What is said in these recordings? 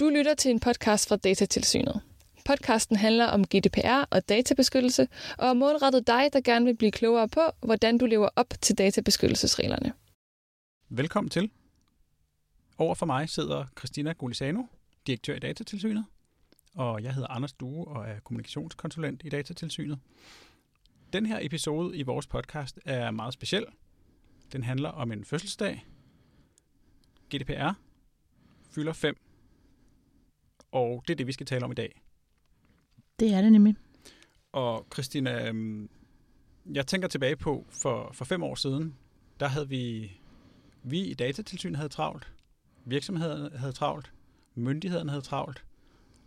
Du lytter til en podcast fra Datatilsynet. Podcasten handler om GDPR og databeskyttelse, og er målrettet dig, der gerne vil blive klogere på, hvordan du lever op til databeskyttelsesreglerne. Velkommen til. Over for mig sidder Christina Gulisano, direktør i Datatilsynet, og jeg hedder Anders Due og er kommunikationskonsulent i Datatilsynet. Den her episode i vores podcast er meget speciel. Den handler om en fødselsdag. GDPR fylder 5. Og det er det, vi skal tale om i dag. Det er det nemlig. Og Christina, øhm, jeg tænker tilbage på, for, for fem år siden, der havde vi, vi i Datatilsynet havde travlt, virksomhederne havde travlt, myndighederne havde travlt,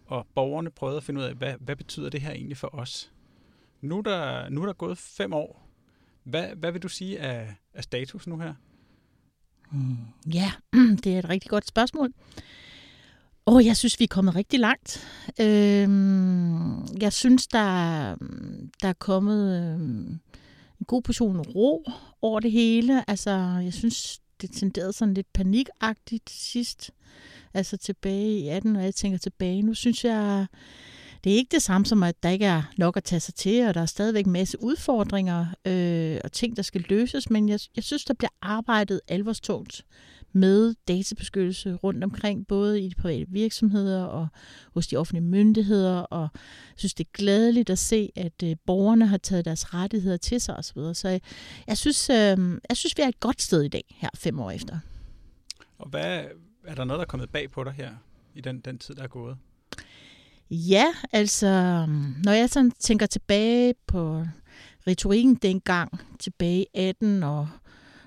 og borgerne prøvede at finde ud af, hvad, hvad betyder det her egentlig for os? Nu er der, nu er der gået fem år. Hvad, hvad vil du sige af, af status nu her? Mm, ja, det er et rigtig godt spørgsmål. Oh, jeg synes, vi er kommet rigtig langt. Øhm, jeg synes, der, der er kommet øhm, en god portion ro over det hele. Altså, jeg synes, det tenderede sådan lidt panikagtigt sidst. Altså tilbage i 18, og jeg tænker tilbage. Nu synes jeg, det er ikke det samme som, at der ikke er nok at tage sig til, og der er stadigvæk en masse udfordringer øh, og ting, der skal løses, men jeg, jeg synes, der bliver arbejdet alvorstungt med databeskyttelse rundt omkring, både i de private virksomheder og hos de offentlige myndigheder, og jeg synes, det er glædeligt at se, at øh, borgerne har taget deres rettigheder til sig osv. Så jeg, jeg, synes, øh, jeg synes, vi er et godt sted i dag, her fem år efter. Og hvad, er der noget, der er kommet bag på dig her i den, den tid, der er gået? Ja, altså, når jeg sådan tænker tilbage på retorikken dengang, tilbage i 18 og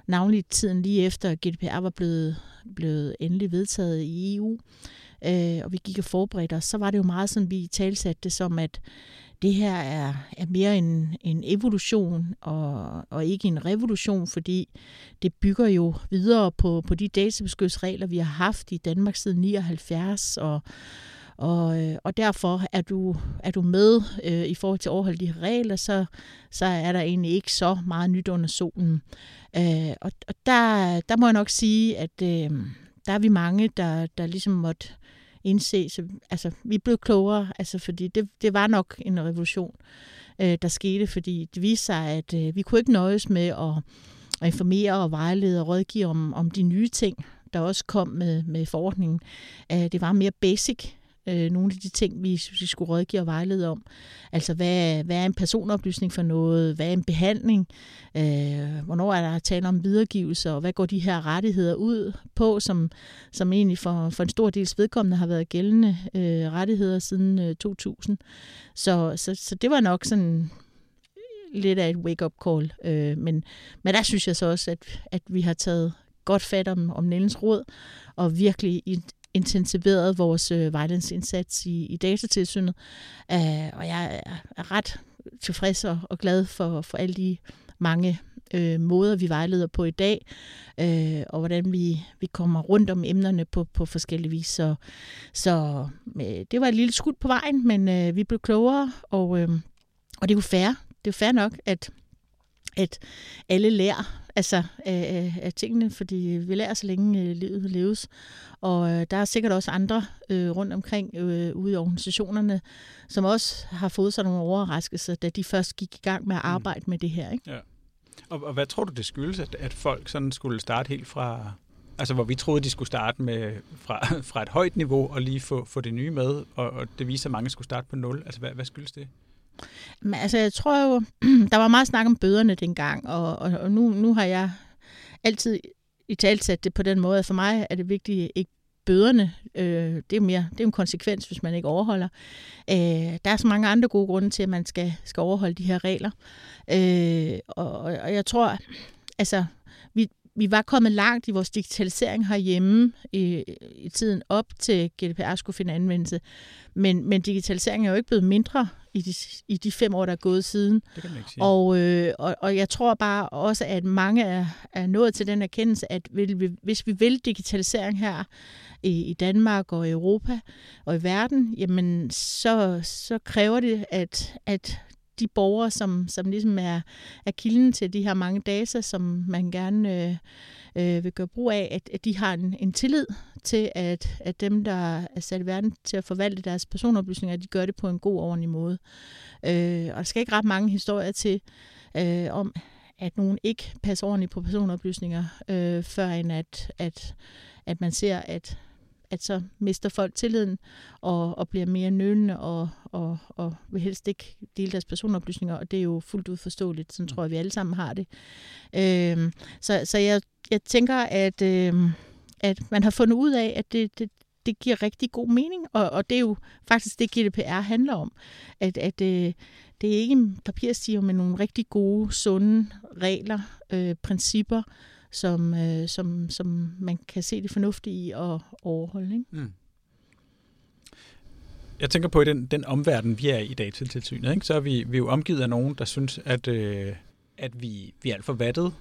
navnlig tiden lige efter GDPR var blevet, blevet endelig vedtaget i EU, øh, og vi gik og forberedte os, så var det jo meget sådan, vi talsatte det som, at det her er, er mere en, en evolution og, og ikke en revolution, fordi det bygger jo videre på, på de databeskyttelsesregler, vi har haft i Danmark siden 79, og og, øh, og derfor er du, er du med øh, i forhold til at overholde de her regler, så, så er der egentlig ikke så meget nyt under solen. Øh, og og der, der må jeg nok sige, at øh, der er vi mange, der, der ligesom måtte indse, så, altså vi blev klogere, altså fordi det, det var nok en revolution, øh, der skete, fordi det viste sig, at øh, vi kunne ikke nøjes med at, at informere og vejlede og rådgive om, om de nye ting, der også kom med, med forordningen. Øh, det var mere basic, øh, nogle af de ting, vi, vi skulle rådgive og vejlede om. Altså, hvad, hvad er en personoplysning for noget? Hvad er en behandling? Øh, hvornår er der tale om videregivelse? Og hvad går de her rettigheder ud på, som, som egentlig for, for en stor dels vedkommende har været gældende øh, rettigheder siden øh, 2000? Så, så, så det var nok sådan lidt af et wake-up call. Øh, men, men der synes jeg så også, at, at vi har taget godt fat om, om Nellens råd, og virkelig intensiveret vores øh, vejledningsindsats i, i datatilsynet. øh, og jeg er, er ret tilfreds og, og glad for, for alle de mange øh, måder, vi vejleder på i dag, øh, og hvordan vi, vi kommer rundt om emnerne på, på forskellige vis. Så, så øh, det var et lille skud på vejen, men øh, vi blev klogere, og, øh, og det er jo fair. Det er jo fair nok, at, at alle lærer altså, af, af tingene, fordi vi lærer så længe øh, livet leves. Og øh, der er sikkert også andre øh, rundt omkring øh, ude i organisationerne, som også har fået sådan nogle overraskelser, da de først gik i gang med at mm. arbejde mm. med det her. Ikke? Ja. Og, og hvad tror du, det skyldes, at, at folk sådan skulle starte helt fra... Altså, hvor vi troede, de skulle starte med fra, fra et højt niveau og lige få, få det nye med, og, og det viser, at mange skulle starte på nul. Altså, hvad, hvad skyldes det? Men, altså, jeg tror jo, der var meget snak om bøderne dengang, og, og, og nu, nu har jeg altid i talsat det på den måde, at for mig er det vigtigt ikke bøderne. Øh, det er mere det er en konsekvens, hvis man ikke overholder. Øh, der er så mange andre gode grunde til, at man skal, skal overholde de her regler. Øh, og, og jeg tror, altså, vi, var kommet langt i vores digitalisering herhjemme i, i tiden op til GDPR skulle finde anvendelse. Men, men digitaliseringen er jo ikke blevet mindre i de, i de fem år, der er gået siden. Det kan man ikke sige. Og, øh, og, og jeg tror bare også, at mange er, er nået til den erkendelse, at vil vi, hvis vi vil digitalisering her i, i Danmark og i Europa og i verden, jamen så, så kræver det, at, at de borgere, som, som ligesom er, er kilden til de her mange data, som man gerne øh, øh, vil gøre brug af, at, at de har en, en tillid til, at, at dem, der er sat i verden til at forvalte deres personoplysninger, de gør det på en god, og ordentlig måde. Øh, og der skal ikke ret mange historier til øh, om, at nogen ikke passer ordentligt på personoplysninger, øh, før end at, at, at man ser, at at så mister folk tilliden og, og bliver mere nølende og, og, og vil helst ikke dele deres personoplysninger, og det er jo fuldt ud forståeligt. Sådan tror jeg, vi alle sammen har det. Øh, så så jeg, jeg tænker, at, øh, at man har fundet ud af, at det, det, det giver rigtig god mening, og, og det er jo faktisk det, GDPR handler om. At, at øh, det er ikke en papirstige, men nogle rigtig gode, sunde regler, øh, principper, som, øh, som, som man kan se det fornuftige i at overholde. Ikke? Mm. Jeg tænker på, i den, den omverden, vi er i dag til tilsynet, ikke? så er vi, vi er jo omgivet af nogen, der synes, at, øh, at vi, vi er alt for vattet,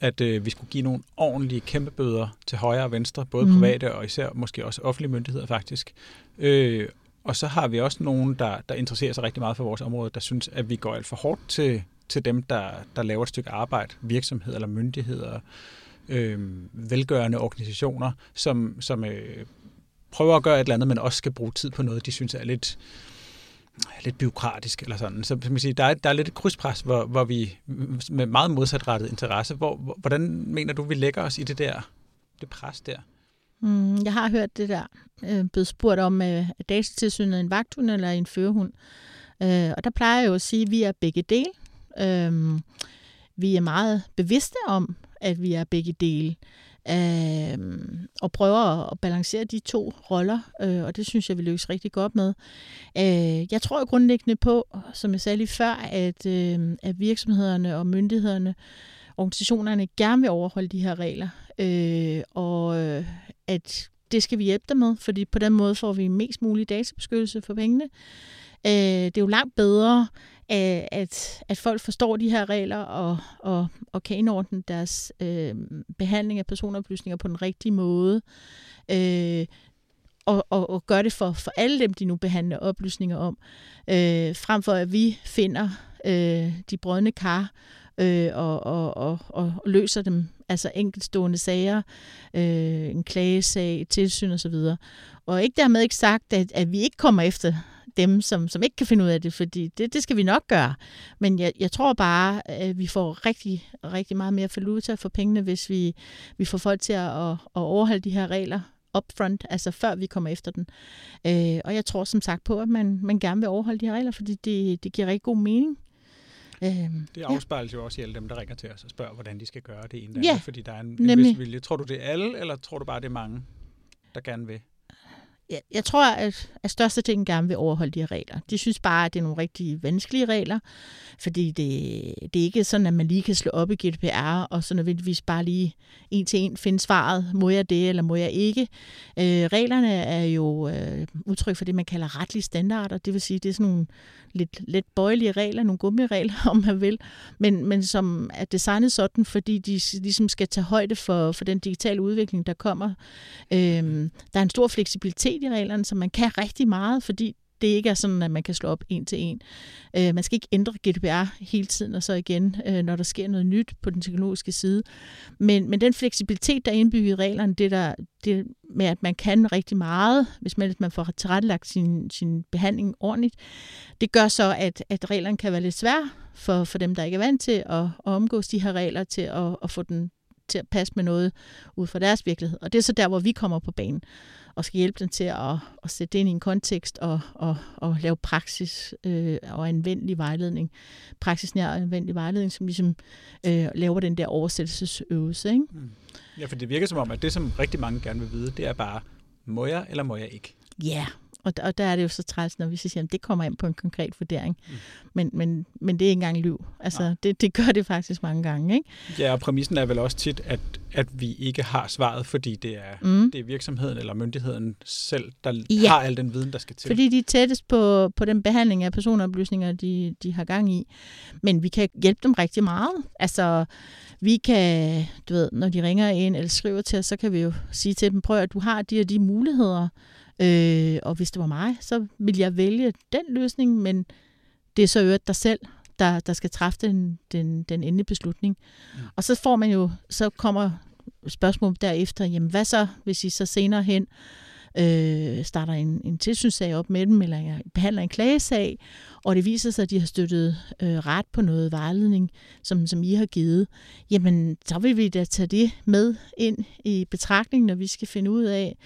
at øh, vi skulle give nogle ordentlige kæmpebøder til højre og venstre, både mm. private og især måske også offentlige myndigheder faktisk. Øh, og så har vi også nogen, der, der interesserer sig rigtig meget for vores område, der synes, at vi går alt for hårdt til, til dem, der, der laver et stykke arbejde, virksomheder eller myndigheder, øh, velgørende organisationer, som, som øh, prøver at gøre et eller andet, men også skal bruge tid på noget, de synes er lidt, lidt byråkratisk eller sådan. Så man sige, der, er, der er lidt et krydspres, hvor, hvor vi med meget modsatrettet interesse, hvor, hvor, hvordan mener du, vi lægger os i det der det pres der? Mm, jeg har hørt det der, øh, blevet spurgt om, øh, er datatilsynet en vagthund eller en førhund? Øh, og der plejer jeg jo at sige, at vi er begge dele. Øhm, vi er meget bevidste om, at vi er begge dele. øhm, og prøver at balancere de to roller, øh, og det synes jeg, vi lykkes rigtig godt med. Øh, jeg tror jo grundlæggende på, som jeg sagde lige før, at, øh, at virksomhederne og myndighederne, organisationerne gerne vil overholde de her regler, øh, og øh, at det skal vi hjælpe dem med, fordi på den måde får vi mest mulig databeskyttelse for pengene. Øh, det er jo langt bedre, Øh, at, at folk forstår de her regler og, og, og kan indordne deres øh, behandling af personoplysninger på den rigtige måde. Øh, og, og, og gøre det for, for alle dem, de nu behandler oplysninger om, øh, frem for at vi finder øh, de brødne kar øh, og, og, og, og løser dem, altså enkeltstående sager, øh, en klagesag, tilsyn osv. Og ikke dermed ikke sagt, at, at vi ikke kommer efter dem, som, som ikke kan finde ud af det, fordi det, det skal vi nok gøre. Men jeg, jeg tror bare, at vi får rigtig, rigtig meget mere valuta for pengene, hvis vi, vi får folk til at, at, at overholde de her regler upfront, altså før vi kommer efter den. Øh, og jeg tror som sagt på, at man, man gerne vil overholde de her regler, fordi det, det giver rigtig god mening. Øh, det afspejles ja. jo også i alle dem, der ringer til os og spørger, hvordan de skal gøre det ene ja, fordi der er en, en vis vilje. Tror du, det er alle, eller tror du bare, det er mange, der gerne vil? Jeg, jeg tror, at, at største ting gerne vil overholde de her regler. De synes bare, at det er nogle rigtig vanskelige regler, fordi det, det er ikke sådan, at man lige kan slå op i GDPR, og så nødvendigvis bare lige en til en finde svaret, må jeg det, eller må jeg ikke. Øh, reglerne er jo øh, udtryk for det, man kalder retlige standarder, det vil sige, det er sådan nogle lidt, lidt bøjelige regler, nogle gummiregler, om man vil, men, men som er designet sådan, fordi de ligesom skal tage højde for, for den digitale udvikling, der kommer. Øh, der er en stor fleksibilitet i reglerne, så man kan rigtig meget, fordi det ikke er sådan, at man kan slå op en til en. Øh, man skal ikke ændre GDPR hele tiden, og så igen, øh, når der sker noget nyt på den teknologiske side. Men, men den fleksibilitet, der er indbygget i reglerne, det, der, det med, at man kan rigtig meget, hvis man, hvis man får tilrettelagt sin, sin behandling ordentligt, det gør så, at, at reglerne kan være lidt svære for, for dem, der ikke er vant til at, at omgås de her regler, til at, at få den til at passe med noget ud fra deres virkelighed. Og det er så der, hvor vi kommer på banen og skal hjælpe dem til at, at sætte det ind i en kontekst og, og, og lave praksis øh, og anvendelig vejledning. Praksisnær og anvendelig vejledning, som ligesom øh, laver den der oversættelsesøvelse. Ikke? Mm. Ja, for det virker som om, at det, som rigtig mange gerne vil vide, det er bare, må jeg eller må jeg ikke? Ja, yeah. Og, og der er det jo så træls, når vi så siger, at det kommer ind på en konkret vurdering. Mm. Men, men, men det er ikke engang liv. Altså, det, det gør det faktisk mange gange. Ikke? Ja, og præmissen er vel også tit, at, at vi ikke har svaret, fordi det er, mm. det er virksomheden eller myndigheden selv, der ja. har al den viden, der skal til. Fordi de er tættest på, på den behandling af personoplysninger, de, de har gang i. Men vi kan hjælpe dem rigtig meget. Altså, vi kan, du ved, når de ringer ind eller skriver til os, så kan vi jo sige til dem, prøv at du har de og de muligheder. Øh, og hvis det var mig, så ville jeg vælge den løsning, men det er så øvrigt dig selv, der, der skal træffe den, den, den endelige beslutning. Mm. Og så får man jo, så kommer spørgsmål derefter, jamen hvad så, hvis I så senere hen øh, starter en, en tilsynssag op med dem, eller behandler en klagesag, og det viser sig, at de har støttet øh, ret på noget vejledning, som, som I har givet, jamen så vil vi da tage det med ind i betragtning, når vi skal finde ud af,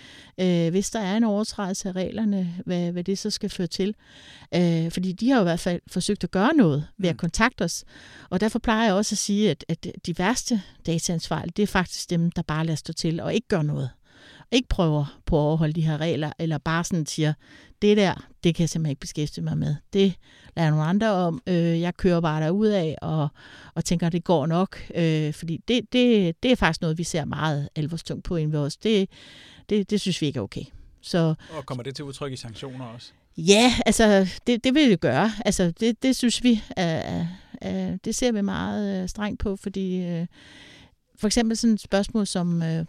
øh, hvis der er en overtrædelse af reglerne, hvad, hvad det så skal føre til. Øh, fordi de har jo i hvert fald forsøgt at gøre noget ved at mm. kontakte os. Og derfor plejer jeg også at sige, at, at de værste dataansvarlige, det er faktisk dem, der bare lader stå til og ikke gør noget ikke prøver på at overholde de her regler, eller bare sådan siger, det der, det kan jeg simpelthen ikke beskæftige mig med. Det lader nogle andre om. Øh, jeg kører bare derud af og, og tænker, det går nok. Øh, fordi det, det, det er faktisk noget, vi ser meget alvorstungt på inden ved os. Det, det, det synes vi ikke er okay. Så, og kommer det til udtryk i sanktioner også? Ja, altså det, det vil det gøre. Altså det, det synes vi, uh, uh, det ser vi meget uh, strengt på, fordi uh, for eksempel sådan et spørgsmål som, uh,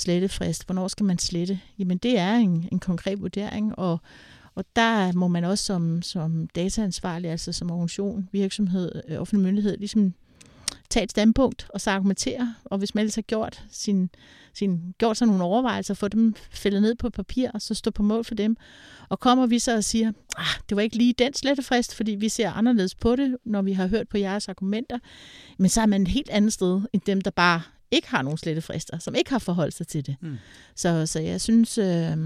slettefrist. Hvornår skal man slette? Jamen det er en, en konkret vurdering, og, og der må man også som, som dataansvarlig, altså som organisation, virksomhed, øh, offentlig myndighed, ligesom tage et standpunkt og så argumentere. Og hvis man ellers har gjort, sin, sin, gjort sig nogle overvejelser, få dem fældet ned på papir, og så stå på mål for dem. Og kommer vi så og siger, ah, det var ikke lige den slettefrist, fordi vi ser anderledes på det, når vi har hørt på jeres argumenter. Men så er man et helt andet sted, end dem, der bare ikke har nogen slettefrister, som ikke har forholdt sig til det. Mm. Så, så jeg synes, øh,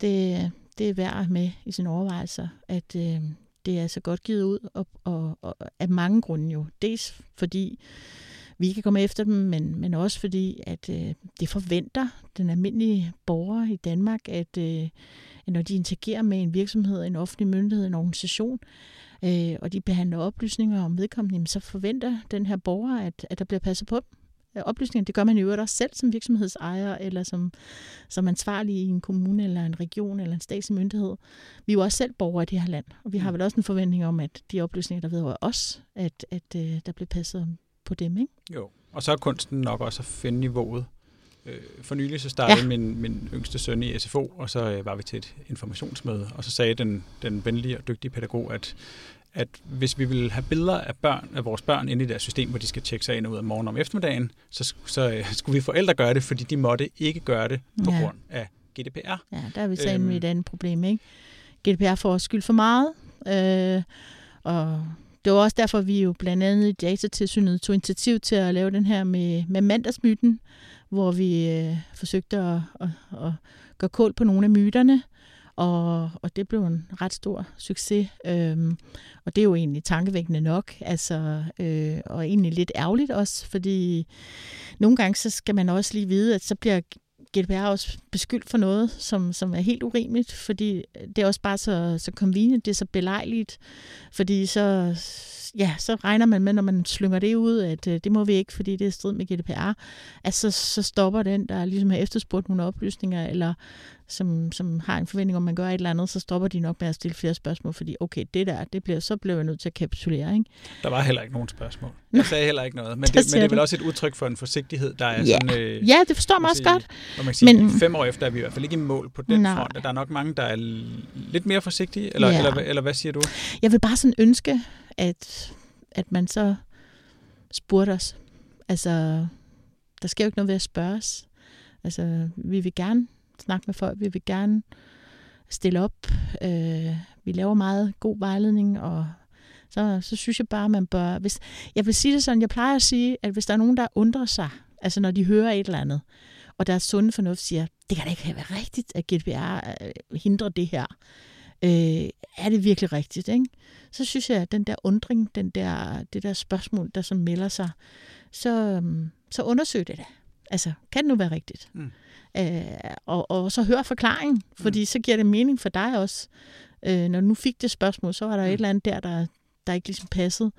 det, det er værd med i sine overvejelser, at øh, det er så godt givet ud, og, og, og af mange grunde jo. Dels fordi vi kan komme efter dem, men, men også fordi, at øh, det forventer den almindelige borger i Danmark, at, øh, når de interagerer med en virksomhed, en offentlig myndighed, en organisation, øh, og de behandler oplysninger om vedkommende, så forventer den her borger, at, at der bliver passet på dem oplysninger. Det gør man jo også selv som virksomhedsejer, eller som, som ansvarlig i en kommune, eller en region, eller en statslig myndighed. Vi er jo også selv borgere i det her land, og vi har mm. vel også en forventning om, at de oplysninger, der vedrører os, at, at uh, der bliver passet på dem, ikke? Jo, og så er kunsten nok også at finde niveauet. Øh, for nylig så startede ja. min, min yngste søn i SFO, og så øh, var vi til et informationsmøde, og så sagde den, den venlige og dygtige pædagog, at at hvis vi vil have billeder af børn af vores børn inde i deres system, hvor de skal tjekke sig ind og ud af morgen om eftermiddagen, så, så øh, skulle vi forældre gøre det, fordi de måtte ikke gøre det på ja. grund af GDPR. Ja, der er vi så øhm, i et andet problem, ikke? GDPR får skyld for meget, øh, og det var også derfor, vi jo blandt andet i Datatilsynet tog initiativ til at lave den her med, med mandagsmyten, hvor vi øh, forsøgte at, at, at gøre kål på nogle af myterne, og, og det blev en ret stor succes. Øhm, og det er jo egentlig tankevækkende nok, altså, øh, og egentlig lidt ærgerligt også, fordi nogle gange så skal man også lige vide, at så bliver GDPR også beskyldt for noget, som, som er helt urimeligt, fordi det er også bare så, så convenient, det er så belejligt, fordi så, ja, så regner man med, når man slynger det ud, at øh, det må vi ikke, fordi det er strid med GDPR, at så, så stopper den, der ligesom har efterspurgt nogle oplysninger, eller som, som har en forventning om, at man gør et eller andet, så stopper de nok med at stille flere spørgsmål, fordi okay, det der, det bliver, så bliver jeg nødt til at kapitulere. Ikke? Der var heller ikke nogen spørgsmål. Jeg sagde heller ikke noget, men det, men det er vel også et udtryk for en forsigtighed, der er ja. sådan... Øh, ja, det forstår man også godt. Når man sige, men, fem år efter er vi i hvert fald ikke i mål på den nej. front. Der er nok mange, der er lidt mere forsigtige, eller, ja. eller, eller, eller hvad siger du? Jeg vil bare sådan ønske, at, at man så spurgte os. Altså, der sker jo ikke noget ved at spørge os. Altså, vi vil gerne snakke med folk, vi vil gerne stille op. Øh, vi laver meget god vejledning, og så, så synes jeg bare, man bør... Hvis, jeg vil sige det sådan, jeg plejer at sige, at hvis der er nogen, der undrer sig, altså når de hører et eller andet, og deres sunde fornuft siger, det kan da ikke være rigtigt, at GDPR øh, hindrer det her. Øh, er det virkelig rigtigt? Ikke? Så synes jeg, at den der undring, den der, det der spørgsmål, der som melder sig, så, øhm, så undersøg det da. Altså, kan det nu være rigtigt? Mm. Øh, og, og så hør forklaringen, fordi mm. så giver det mening for dig også. Øh, når du nu fik det spørgsmål, så var der mm. et eller andet der, der, der ikke ligesom passede.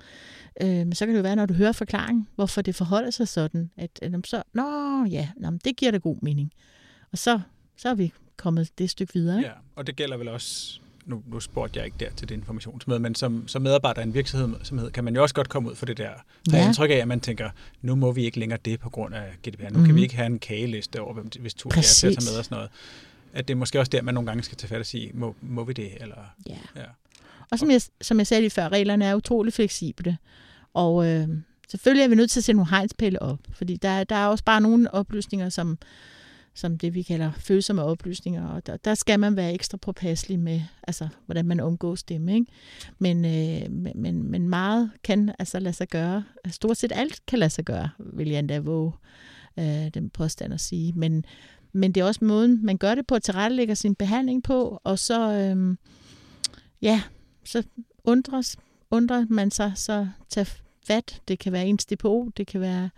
Øh, men så kan det jo være, når du hører forklaringen, hvorfor det forholder sig sådan, at, at så, nå ja, nå, det giver da god mening. Og så, så er vi kommet det stykke videre. Ikke? Ja, og det gælder vel også nu, nu spurgte jeg ikke der til det informationsmøde, men som, som medarbejder i en virksomhed, kan man jo også godt komme ud for det der. Så ja. jeg indtryk af, at man tænker, nu må vi ikke længere det på grund af GDPR. Nu mm. kan vi mhm. ikke have en kageliste over, hvis to er til at tage med og sådan noget. At det er måske også der, man nogle gange skal tage fat og sige, må, må vi det? Eller, ja. ja. Og som jeg, som jeg sagde lige før, reglerne er utrolig fleksible. Og øh, selvfølgelig er vi nødt til at sætte nogle hegnspæle op, fordi der, der er også bare nogle oplysninger, som, som det vi kalder følsomme oplysninger, og der, der skal man være ekstra påpasselig med, altså, hvordan man omgås dem. Ikke? Men, øh, men, men meget kan altså lade sig gøre. Altså, stort set alt kan lade sig gøre, vil jeg endda våge øh, den påstand at sige. Men, men det er også måden, man gør det på, at tilrettelægger sin behandling på, og så, øh, ja, så undres, undrer man sig, så tager fat. Det kan være ens depot, det kan være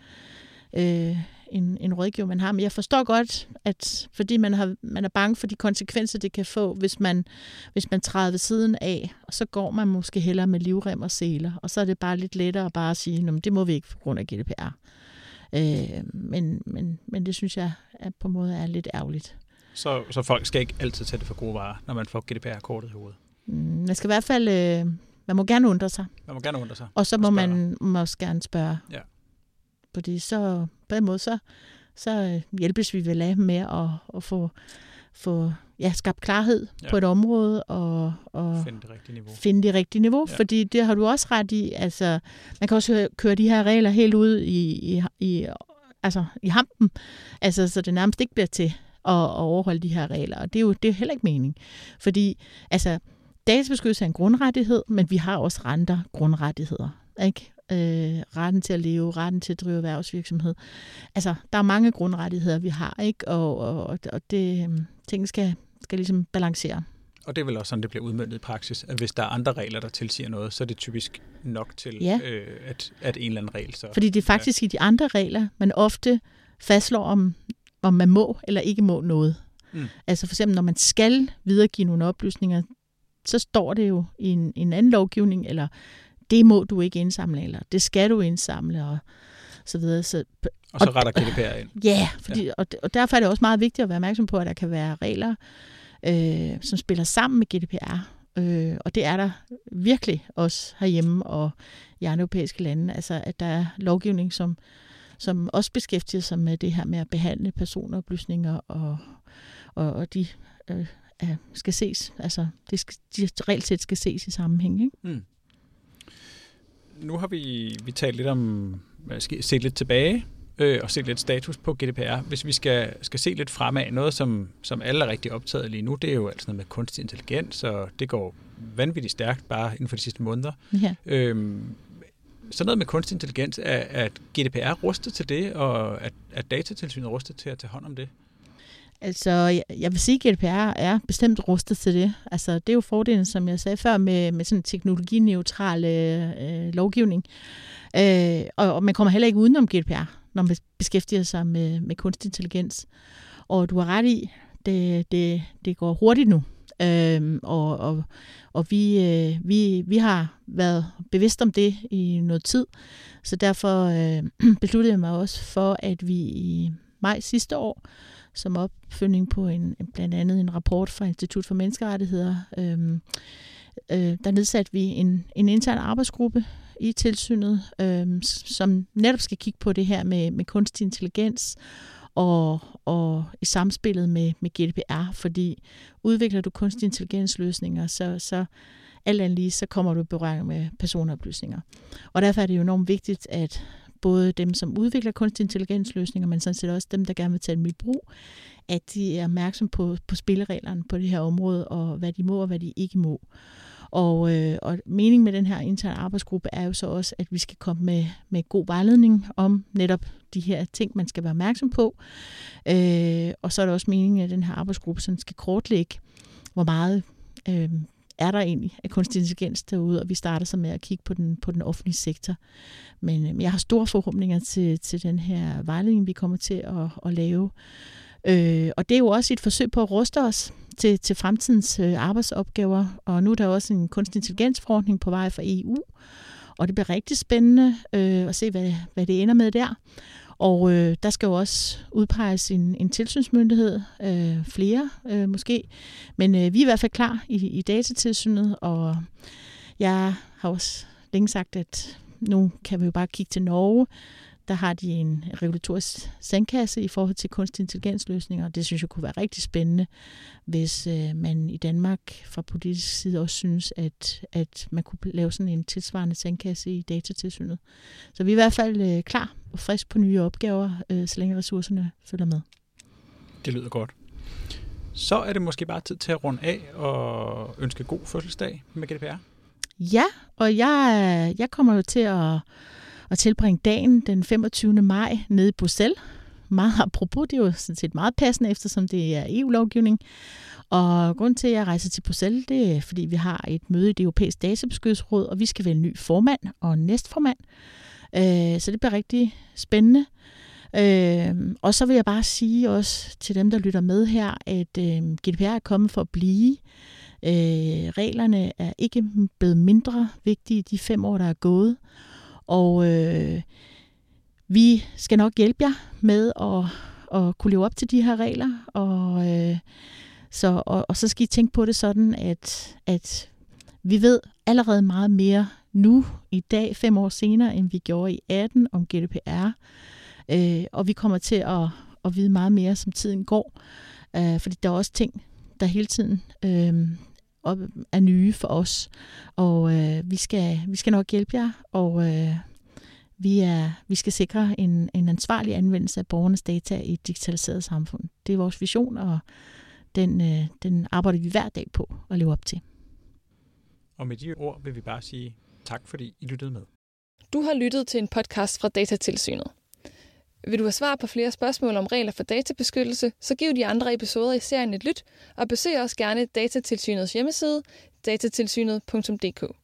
øh, en, en rådgiver, man har. Men jeg forstår godt, at fordi man, har, man er bange for de konsekvenser, det kan få, hvis man, hvis man træder ved siden af, og så går man måske hellere med livrem og seler, og så er det bare lidt lettere bare at sige, at det må vi ikke på grund af GDPR. Øh, men, men, men det synes jeg at på en måde er lidt ærgerligt. Så, så folk skal ikke altid tage det for gode varer, når man får GDPR-kortet i hovedet? Mm, man skal i hvert fald... Øh, man må gerne undre sig. Man må gerne undre sig. Og så må man må også gerne spørge. Ja. Fordi så på den måde, så, så øh, hjælpes vi vel af med at, at få, få ja, skabt klarhed ja. på et område og, og finde det rigtige niveau. Finde det rigtige niveau, ja. fordi det har du også ret i. Altså, man kan også køre de her regler helt ud i, i, i, altså, i hampen, altså, så det nærmest ikke bliver til at, at overholde de her regler. Og det er jo det er heller ikke mening. Fordi altså, databeskyttelse er en grundrettighed, men vi har også andre grundrettigheder. Ikke? Øh, retten til at leve, retten til at drive erhvervsvirksomhed. Altså, der er mange grundrettigheder, vi har, ikke? Og, og, og det, øhm, ting skal, skal ligesom balancere. Og det er vel også sådan, det bliver udmøntet i praksis, at hvis der er andre regler, der tilsiger noget, så er det typisk nok til, ja. øh, at, at en eller anden regel så... Fordi det er faktisk ja. i de andre regler, man ofte fastslår, om, om man må eller ikke må noget. Mm. Altså for eksempel, når man skal videregive nogle oplysninger, så står det jo i en, en anden lovgivning, eller det må du ikke indsamle, eller det skal du indsamle, og så videre. Så, og så retter GDPR ind. Ja, fordi, ja. Og, og derfor er det også meget vigtigt at være opmærksom på, at der kan være regler, øh, som spiller sammen med GDPR. Øh, og det er der virkelig også herhjemme og i andre europæiske lande. Altså, at der er lovgivning, som, som også beskæftiger sig med det her med at behandle personoplysninger, og, og, og de øh, skal ses, altså det skal, de reelt set skal ses i sammenhæng. Ikke? Mm nu har vi, vi talt lidt om, set lidt tilbage øh, og set lidt status på GDPR. Hvis vi skal, skal se lidt fremad, noget som, som alle er rigtig optaget lige nu, det er jo altså noget med kunstig intelligens, og det går vanvittigt stærkt bare inden for de sidste måneder. Ja. Øhm, så noget med kunstig intelligens, er, at GDPR rustet til det, og at, at datatilsynet rustet til at tage hånd om det? Altså, jeg, jeg vil sige, at GDPR er bestemt rustet til det. Altså, det er jo fordelen, som jeg sagde før, med, med sådan teknologineutral øh, lovgivning. Øh, og, og man kommer heller ikke udenom GDPR, når man beskæftiger sig med, med kunstig intelligens. Og du har ret i, det, det, det går hurtigt nu. Øh, og og, og vi, øh, vi, vi har været bevidst om det i noget tid. Så derfor øh, besluttede jeg mig også for, at vi i maj sidste år som opfølging på en, blandt andet en rapport fra Institut for Menneskerettigheder. Øhm, øh, der nedsatte vi en, en intern arbejdsgruppe i tilsynet, øhm, som netop skal kigge på det her med, med kunstig intelligens og, og i samspillet med, med GDPR, fordi udvikler du kunstig intelligensløsninger, så, så alt andet lige, så kommer du i berøring med personoplysninger. Og derfor er det jo enormt vigtigt, at både dem, som udvikler kunstig intelligensløsninger, men sådan set også dem, der gerne vil tage dem i brug, at de er opmærksom på, på spillereglerne på det her område, og hvad de må og hvad de ikke må. Og, øh, og meningen med den her interne arbejdsgruppe er jo så også, at vi skal komme med, med god vejledning om netop de her ting, man skal være opmærksom på. Øh, og så er det også meningen, at den her arbejdsgruppe sådan skal kortlægge, hvor meget øh, er der egentlig af kunstig intelligens derude, og vi starter så med at kigge på den, på den offentlige sektor. Men, øh, jeg har store forhåbninger til, til den her vejledning, vi kommer til at, at lave. Øh, og det er jo også et forsøg på at ruste os til, til fremtidens øh, arbejdsopgaver, og nu er der også en kunstig intelligensforordning på vej fra EU, og det bliver rigtig spændende øh, at se, hvad, hvad det ender med der. Og øh, der skal jo også udpeges en, en tilsynsmyndighed, øh, flere øh, måske. Men øh, vi er i hvert fald klar i, i datatilsynet, og jeg har også længe sagt, at nu kan vi jo bare kigge til Norge der har de en regulatorisk sandkasse i forhold til kunstig intelligensløsninger. Det synes jeg kunne være rigtig spændende, hvis øh, man i Danmark fra politisk side også synes, at, at man kunne lave sådan en tilsvarende sandkasse i datatilsynet. Så vi er i hvert fald øh, klar og frisk på nye opgaver, øh, så længe ressourcerne følger med. Det lyder godt. Så er det måske bare tid til at runde af og ønske god fødselsdag med GDPR. Ja, og jeg, jeg kommer jo til at, at tilbringe dagen den 25. maj nede i Bruxelles. Meget apropos, det er jo sådan set meget passende, eftersom det er EU-lovgivning. Og grund til, at jeg rejser til Bruxelles, det er, fordi vi har et møde i det europæiske databeskyttelsesråd, og vi skal vælge en ny formand og næstformand. Øh, så det bliver rigtig spændende. Øh, og så vil jeg bare sige også til dem, der lytter med her, at øh, GDPR er kommet for at blive. Øh, reglerne er ikke blevet mindre vigtige de fem år, der er gået. Og øh, vi skal nok hjælpe jer med at, at kunne leve op til de her regler. Og, øh, så, og, og så skal I tænke på det sådan, at, at vi ved allerede meget mere nu, i dag, fem år senere, end vi gjorde i 18 om GDPR. Øh, og vi kommer til at, at vide meget mere, som tiden går. Øh, fordi der er også ting, der hele tiden øh, er nye for os. Og øh, vi, skal, vi skal nok hjælpe jer, og øh, vi, er, vi skal sikre en, en ansvarlig anvendelse af borgernes data i et digitaliseret samfund. Det er vores vision, og den, øh, den arbejder vi hver dag på at leve op til. Og med de ord vil vi bare sige tak, fordi I lyttede med. Du har lyttet til en podcast fra Datatilsynet. Vil du have svar på flere spørgsmål om regler for databeskyttelse, så giv de andre episoder i serien et lyt, og besøg også gerne Datatilsynets hjemmeside, datatilsynet.dk.